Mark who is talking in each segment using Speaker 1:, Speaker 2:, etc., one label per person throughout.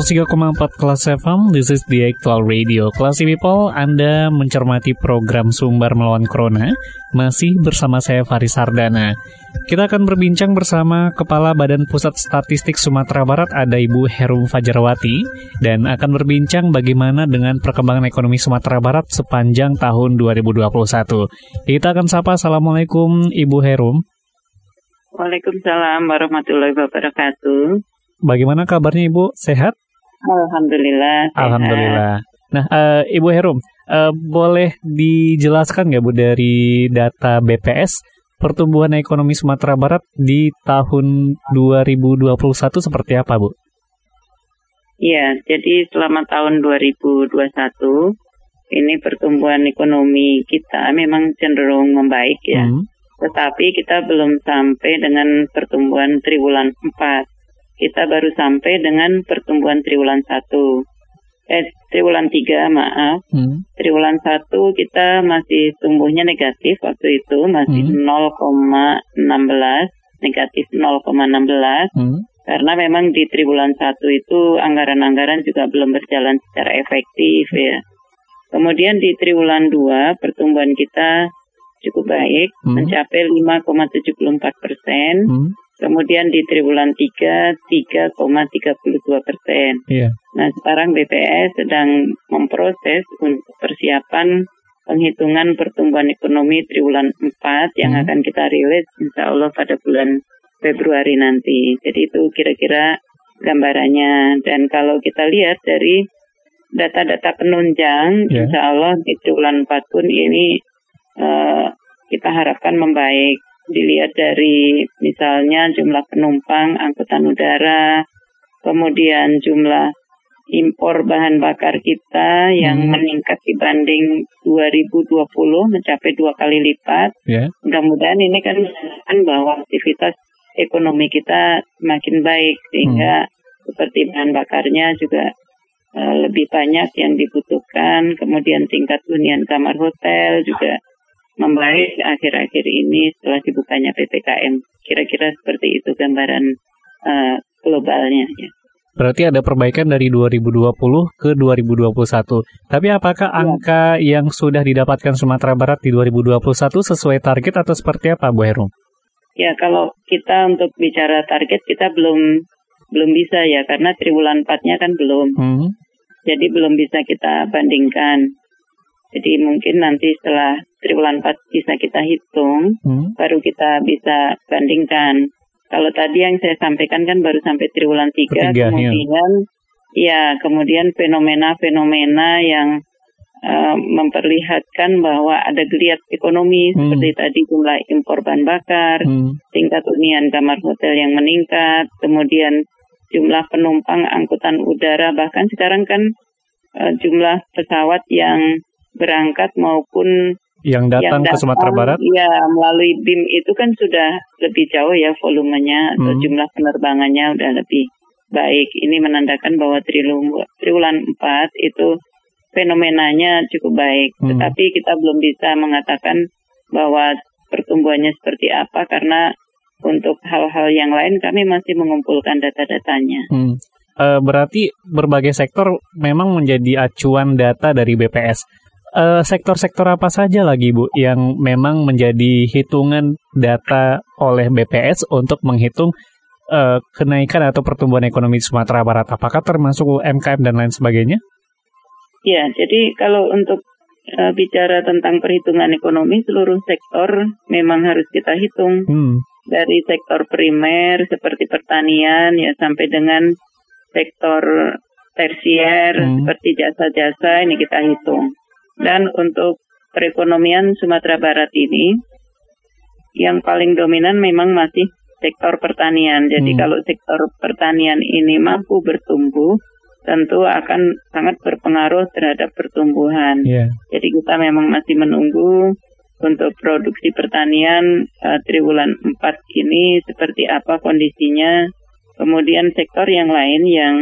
Speaker 1: 103,4 kelas FM, this is the actual radio. Classy people, Anda mencermati program Sumber Melawan Corona, masih bersama saya Faris Sardana. Kita akan berbincang bersama Kepala Badan Pusat Statistik Sumatera Barat, ada Ibu Herum Fajarwati, dan akan berbincang bagaimana dengan perkembangan ekonomi Sumatera Barat sepanjang tahun 2021. Kita akan sapa, Assalamualaikum Ibu Herum.
Speaker 2: Waalaikumsalam warahmatullahi wabarakatuh.
Speaker 1: Bagaimana kabarnya Ibu? Sehat?
Speaker 2: Alhamdulillah. Sehat.
Speaker 1: Alhamdulillah. Nah, uh, Ibu Herum, uh, boleh dijelaskan nggak Bu dari data BPS pertumbuhan ekonomi Sumatera Barat di tahun 2021 seperti apa, Bu?
Speaker 2: Iya, jadi selama tahun 2021 ini pertumbuhan ekonomi kita memang cenderung membaik ya. Hmm. Tetapi kita belum sampai dengan pertumbuhan triwulan 4 kita baru sampai dengan pertumbuhan triwulan satu. Eh, triwulan tiga, maaf. Hmm. Triwulan satu kita masih tumbuhnya negatif waktu itu, masih hmm. 0,16, negatif 0,16. Hmm. Karena memang di triwulan satu itu anggaran-anggaran juga belum berjalan secara efektif ya. Kemudian di triwulan dua pertumbuhan kita cukup baik, hmm. mencapai 5,74 persen. Hmm. Kemudian di triwulan 3 3,32 persen. Yeah. Nah sekarang BPS sedang memproses untuk persiapan penghitungan pertumbuhan ekonomi triwulan 4 yang hmm. akan kita rilis insya Allah pada bulan Februari nanti. Jadi itu kira-kira gambarannya. Dan kalau kita lihat dari data-data penunjang, yeah. insya Allah di triwulan 4 pun ini uh, kita harapkan membaik dilihat dari misalnya jumlah penumpang angkutan udara, kemudian jumlah impor bahan bakar kita yang hmm. meningkat dibanding 2020 mencapai dua kali lipat. Yeah. Mudah-mudahan ini kan menunjukkan bahwa aktivitas ekonomi kita semakin baik sehingga hmm. seperti bahan bakarnya juga uh, lebih banyak yang dibutuhkan. Kemudian tingkat hunian kamar hotel juga membaik akhir-akhir ini setelah dibukanya PPKM. Kira-kira seperti itu gambaran uh, globalnya. Ya.
Speaker 1: Berarti ada perbaikan dari 2020 ke 2021. Tapi apakah ya. angka yang sudah didapatkan Sumatera Barat di 2021 sesuai target atau seperti apa, Bu Herum?
Speaker 2: Ya, kalau kita untuk bicara target kita belum belum bisa ya karena triwulan 4-nya kan belum. Hmm. Jadi belum bisa kita bandingkan. Jadi mungkin nanti setelah triwulan 4 bisa kita hitung, hmm. baru kita bisa bandingkan. Kalau tadi yang saya sampaikan kan baru sampai triwulan 3, Ketiga, iya. kemudian ya. ya kemudian fenomena-fenomena yang uh, memperlihatkan bahwa ada geliat ekonomi hmm. seperti tadi jumlah impor bahan bakar, hmm. tingkat hunian kamar hotel yang meningkat, kemudian jumlah penumpang angkutan udara bahkan sekarang kan uh, jumlah pesawat yang berangkat maupun
Speaker 1: yang datang, yang datang ke Sumatera Barat?
Speaker 2: Ya, melalui BIM itu kan sudah lebih jauh ya volumenya atau hmm. jumlah penerbangannya udah lebih baik. Ini menandakan bahwa triwulan 4 itu fenomenanya cukup baik. Hmm. Tetapi kita belum bisa mengatakan bahwa pertumbuhannya seperti apa karena untuk hal-hal yang lain kami masih mengumpulkan data-datanya. Hmm.
Speaker 1: E, berarti berbagai sektor memang menjadi acuan data dari BPS eh, sektor-sektor apa saja lagi Bu yang memang menjadi hitungan data oleh BPS untuk menghitung uh, kenaikan atau pertumbuhan ekonomi Sumatera Barat? Apakah termasuk UMKM dan lain sebagainya?
Speaker 2: Ya, jadi kalau untuk uh, bicara tentang perhitungan ekonomi seluruh sektor memang harus kita hitung hmm. dari sektor primer seperti pertanian ya sampai dengan sektor tersier hmm. seperti jasa-jasa ini kita hitung. Dan untuk perekonomian Sumatera Barat ini, yang paling dominan memang masih sektor pertanian. Jadi
Speaker 1: Hmm.
Speaker 2: kalau sektor pertanian ini mampu bertumbuh, tentu akan sangat berpengaruh terhadap pertumbuhan.
Speaker 1: Iya.
Speaker 2: Jadi kita memang masih menunggu untuk produksi pertanian eh, triwulan 4 ini seperti apa kondisinya. Kemudian sektor yang lain yang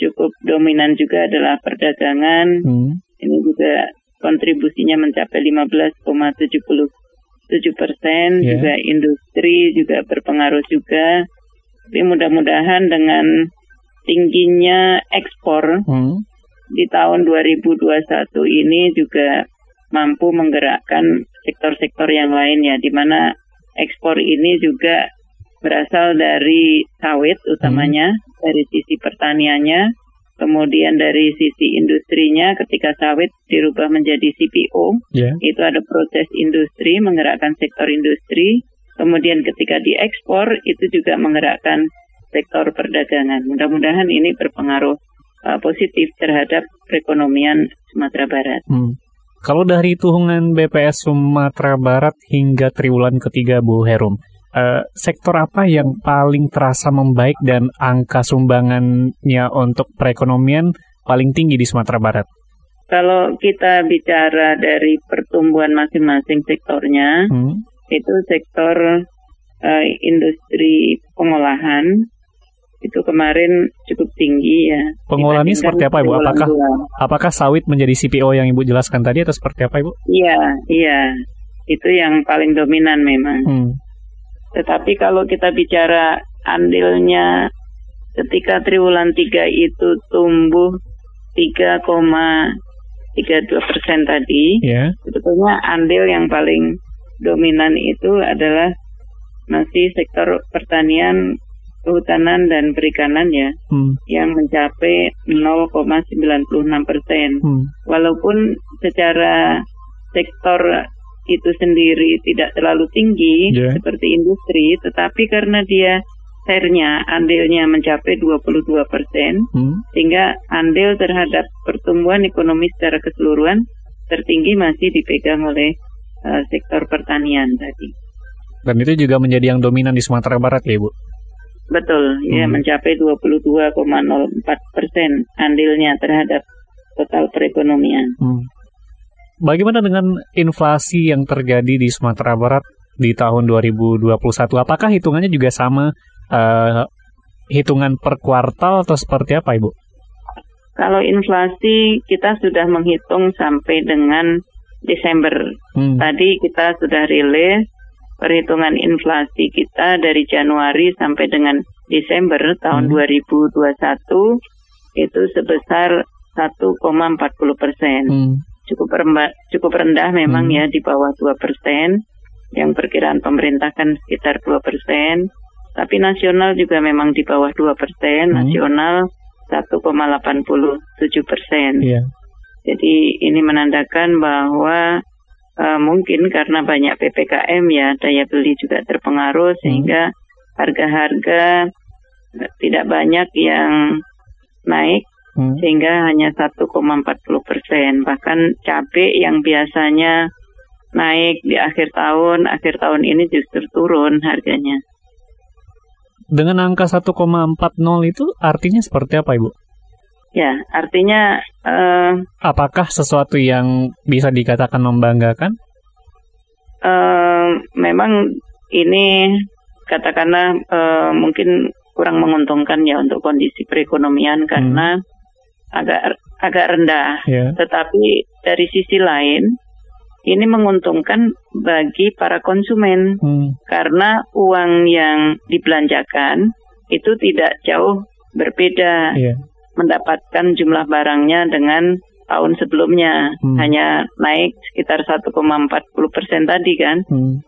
Speaker 2: cukup dominan juga adalah perdagangan.
Speaker 1: Hmm.
Speaker 2: Ini juga kontribusinya mencapai 15,77 persen.
Speaker 1: Ya.
Speaker 2: Juga industri juga berpengaruh juga. Tapi mudah-mudahan dengan tingginya ekspor
Speaker 1: Hmm.
Speaker 2: di tahun 2021 ini juga mampu menggerakkan sektor-sektor yang lain ya, di mana ekspor ini juga berasal dari sawit utamanya, dari sisi pertaniannya, kemudian dari sisi industrinya ketika sawit dirubah menjadi CPO,
Speaker 1: Ya.
Speaker 2: itu ada proses industri menggerakkan sektor industri, kemudian ketika diekspor itu juga menggerakkan sektor perdagangan. Mudah-mudahan ini berpengaruh uh, positif terhadap perekonomian Sumatera Barat.
Speaker 1: Hmm. Kalau dari hitungan BPS Sumatera Barat hingga triwulan ketiga Bu Herum, eh, sektor apa yang paling terasa membaik dan angka sumbangannya untuk perekonomian paling tinggi di Sumatera Barat?
Speaker 2: Kalau kita bicara dari pertumbuhan masing-masing sektornya,
Speaker 1: Hmm.
Speaker 2: itu sektor uh, industri pengolahan itu kemarin cukup tinggi ya.
Speaker 1: Pengolahan ini
Speaker 2: dibandingkan
Speaker 1: seperti apa, Ibu? Apakah apakah sawit menjadi CPO yang Ibu jelaskan tadi atau seperti apa, Ibu?
Speaker 2: Iya, iya. Itu yang paling dominan memang.
Speaker 1: Hmm.
Speaker 2: Tetapi kalau kita bicara andilnya ketika triwulan 3 itu tumbuh 3,32 persen tadi,
Speaker 1: Ya.
Speaker 2: sebetulnya andil yang paling dominan itu adalah masih sektor pertanian, kehutanan dan perikanan ya,
Speaker 1: Hmm.
Speaker 2: yang mencapai 0,96 persen.
Speaker 1: Hmm.
Speaker 2: Walaupun secara sektor itu sendiri tidak terlalu tinggi
Speaker 1: Ya.
Speaker 2: seperti industri, tetapi karena dia share-nya, andilnya mencapai 22 persen,
Speaker 1: Hmm.
Speaker 2: sehingga andil terhadap pertumbuhan ekonomi secara keseluruhan tertinggi masih dipegang oleh uh, sektor pertanian tadi.
Speaker 1: Dan itu juga menjadi yang dominan di Sumatera Barat ya, Ibu?
Speaker 2: Betul, ya
Speaker 1: Hmm.
Speaker 2: mencapai 22,04 persen andilnya terhadap total perekonomian.
Speaker 1: Hmm. Bagaimana dengan inflasi yang terjadi di Sumatera Barat di tahun 2021? Apakah hitungannya juga sama eh, hitungan per kuartal atau seperti apa, Ibu?
Speaker 2: Kalau inflasi kita sudah menghitung sampai dengan Desember.
Speaker 1: Hmm.
Speaker 2: Tadi kita sudah rilis perhitungan inflasi kita dari Januari sampai dengan Desember tahun
Speaker 1: Hmm.
Speaker 2: 2021 itu sebesar 1,40 persen.
Speaker 1: Hmm.
Speaker 2: Cukup rendah, cukup rendah memang
Speaker 1: Hmm.
Speaker 2: ya di bawah 2 persen. Yang perkiraan pemerintah kan sekitar 2 persen. Tapi nasional juga memang di bawah 2 persen.
Speaker 1: Hmm.
Speaker 2: Nasional 1,87 persen.
Speaker 1: Iya.
Speaker 2: Jadi ini menandakan bahwa eh, mungkin karena banyak PPKM ya daya beli juga terpengaruh sehingga harga-harga tidak banyak yang naik
Speaker 1: Hmm.
Speaker 2: sehingga hanya 1,40 persen. Bahkan cabai yang biasanya naik di akhir tahun, akhir tahun ini justru turun harganya.
Speaker 1: Dengan angka 1,40 itu artinya seperti apa, Ibu?
Speaker 2: Ya, artinya eh,
Speaker 1: Apakah sesuatu yang bisa dikatakan membanggakan?
Speaker 2: eh, memang ini katakanlah eh, mungkin kurang menguntungkan ya untuk kondisi perekonomian karena agak agak rendah.
Speaker 1: Ya.
Speaker 2: Tetapi dari sisi lain ini menguntungkan bagi para konsumen
Speaker 1: Hmm.
Speaker 2: karena uang yang dibelanjakan itu tidak jauh berbeda
Speaker 1: Iya.
Speaker 2: mendapatkan jumlah barangnya dengan tahun sebelumnya
Speaker 1: Hmm.
Speaker 2: hanya naik sekitar 1,40 persen tadi kan.
Speaker 1: Hmm.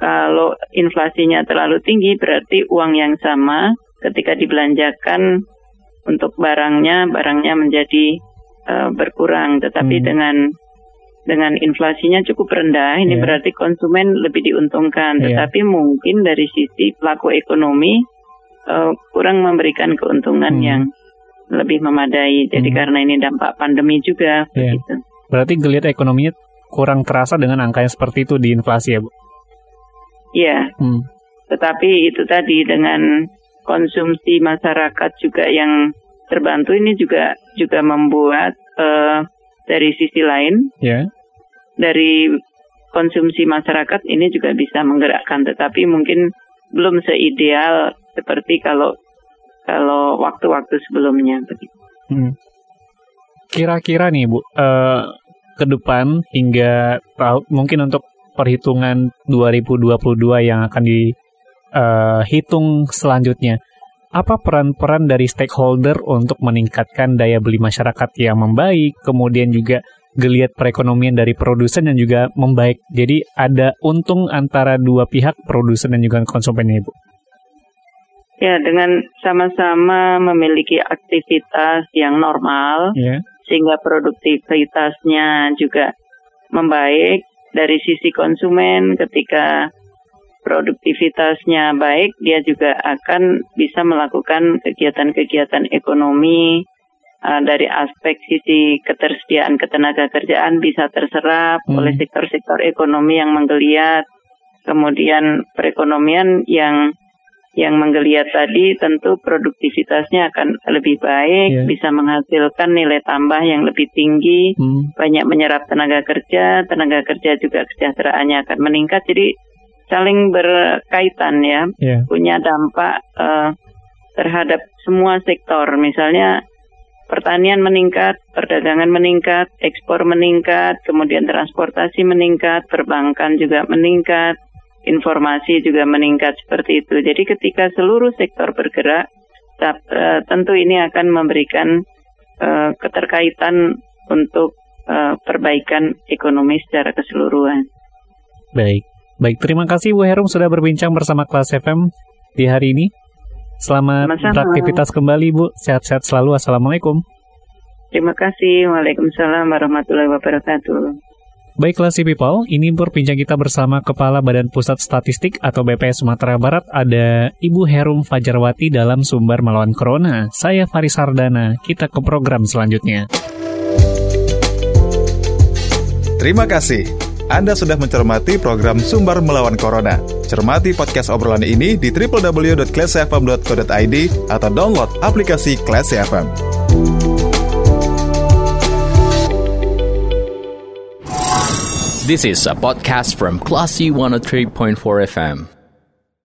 Speaker 2: Kalau inflasinya terlalu tinggi berarti uang yang sama ketika dibelanjakan untuk barangnya barangnya menjadi eh, berkurang. Tetapi
Speaker 1: Hmm.
Speaker 2: dengan dengan inflasinya cukup rendah ini
Speaker 1: Iya.
Speaker 2: berarti konsumen lebih diuntungkan.
Speaker 1: Iya.
Speaker 2: Tetapi mungkin dari sisi pelaku ekonomi eh, kurang memberikan keuntungan
Speaker 1: Hmm.
Speaker 2: yang lebih memadai. Jadi
Speaker 1: Hmm.
Speaker 2: karena ini dampak pandemi juga
Speaker 1: Iya.
Speaker 2: begitu.
Speaker 1: Berarti geliat ekonominya kurang terasa dengan angka yang seperti itu di inflasi ya, Bu?
Speaker 2: Iya.
Speaker 1: Hmm.
Speaker 2: Tetapi itu tadi dengan konsumsi masyarakat juga yang terbantu ini juga juga membuat uh, dari sisi lain
Speaker 1: yeah.
Speaker 2: dari konsumsi masyarakat ini juga bisa menggerakkan, tetapi mungkin belum seideal seperti kalau kalau waktu-waktu sebelumnya begitu. Hmm.
Speaker 1: Kira-kira nih Bu, uh, ke depan hingga mungkin untuk perhitungan 2022 yang akan dihitung uh, selanjutnya, apa peran-peran dari stakeholder untuk meningkatkan daya beli masyarakat yang membaik, kemudian juga geliat perekonomian dari produsen yang juga membaik. Jadi ada untung antara dua pihak, produsen dan juga konsumennya, Ibu.
Speaker 2: Ya, dengan sama-sama memiliki aktivitas yang normal, yeah. sehingga produktivitasnya juga membaik dari sisi konsumen. Ketika produktivitasnya baik, dia juga akan bisa melakukan kegiatan-kegiatan ekonomi uh, dari aspek sisi ketersediaan ketenaga kerjaan bisa terserap hmm. oleh sektor-sektor ekonomi yang menggeliat. Kemudian perekonomian yang yang menggeliat tadi tentu produktivitasnya akan lebih baik, yeah. bisa menghasilkan nilai tambah yang lebih tinggi, hmm. banyak menyerap tenaga kerja, tenaga kerja juga kesejahteraannya akan meningkat. Jadi saling berkaitan ya, yeah. punya dampak uh, terhadap semua sektor. Misalnya pertanian meningkat, perdagangan meningkat, ekspor meningkat, kemudian transportasi meningkat, perbankan juga meningkat, informasi juga meningkat seperti itu. Jadi ketika seluruh sektor bergerak, eh, tentu ini akan memberikan uh, keterkaitan untuk uh, perbaikan ekonomi secara keseluruhan.
Speaker 1: Baik, baik. Terima kasih Bu Herum sudah berbincang bersama Kelas FM di hari ini. Selamat Sama-sama. beraktivitas kembali Bu. Sehat-sehat selalu. Assalamualaikum.
Speaker 2: Terima kasih. Waalaikumsalam warahmatullahi wabarakatuh.
Speaker 1: Baiklah si people, ini berbincang kita bersama Kepala Badan Pusat Statistik atau BPS Sumatera Barat ada Ibu Herum Fajarwati dalam Sumber Melawan Corona. Saya Faris Sardana, kita ke program selanjutnya.
Speaker 3: Terima kasih. Anda sudah mencermati program Sumber Melawan Corona. Cermati podcast obrolan ini di www.classfm.co.id atau download aplikasi Classy FM.
Speaker 4: This is a podcast from Classy 103.4 FM.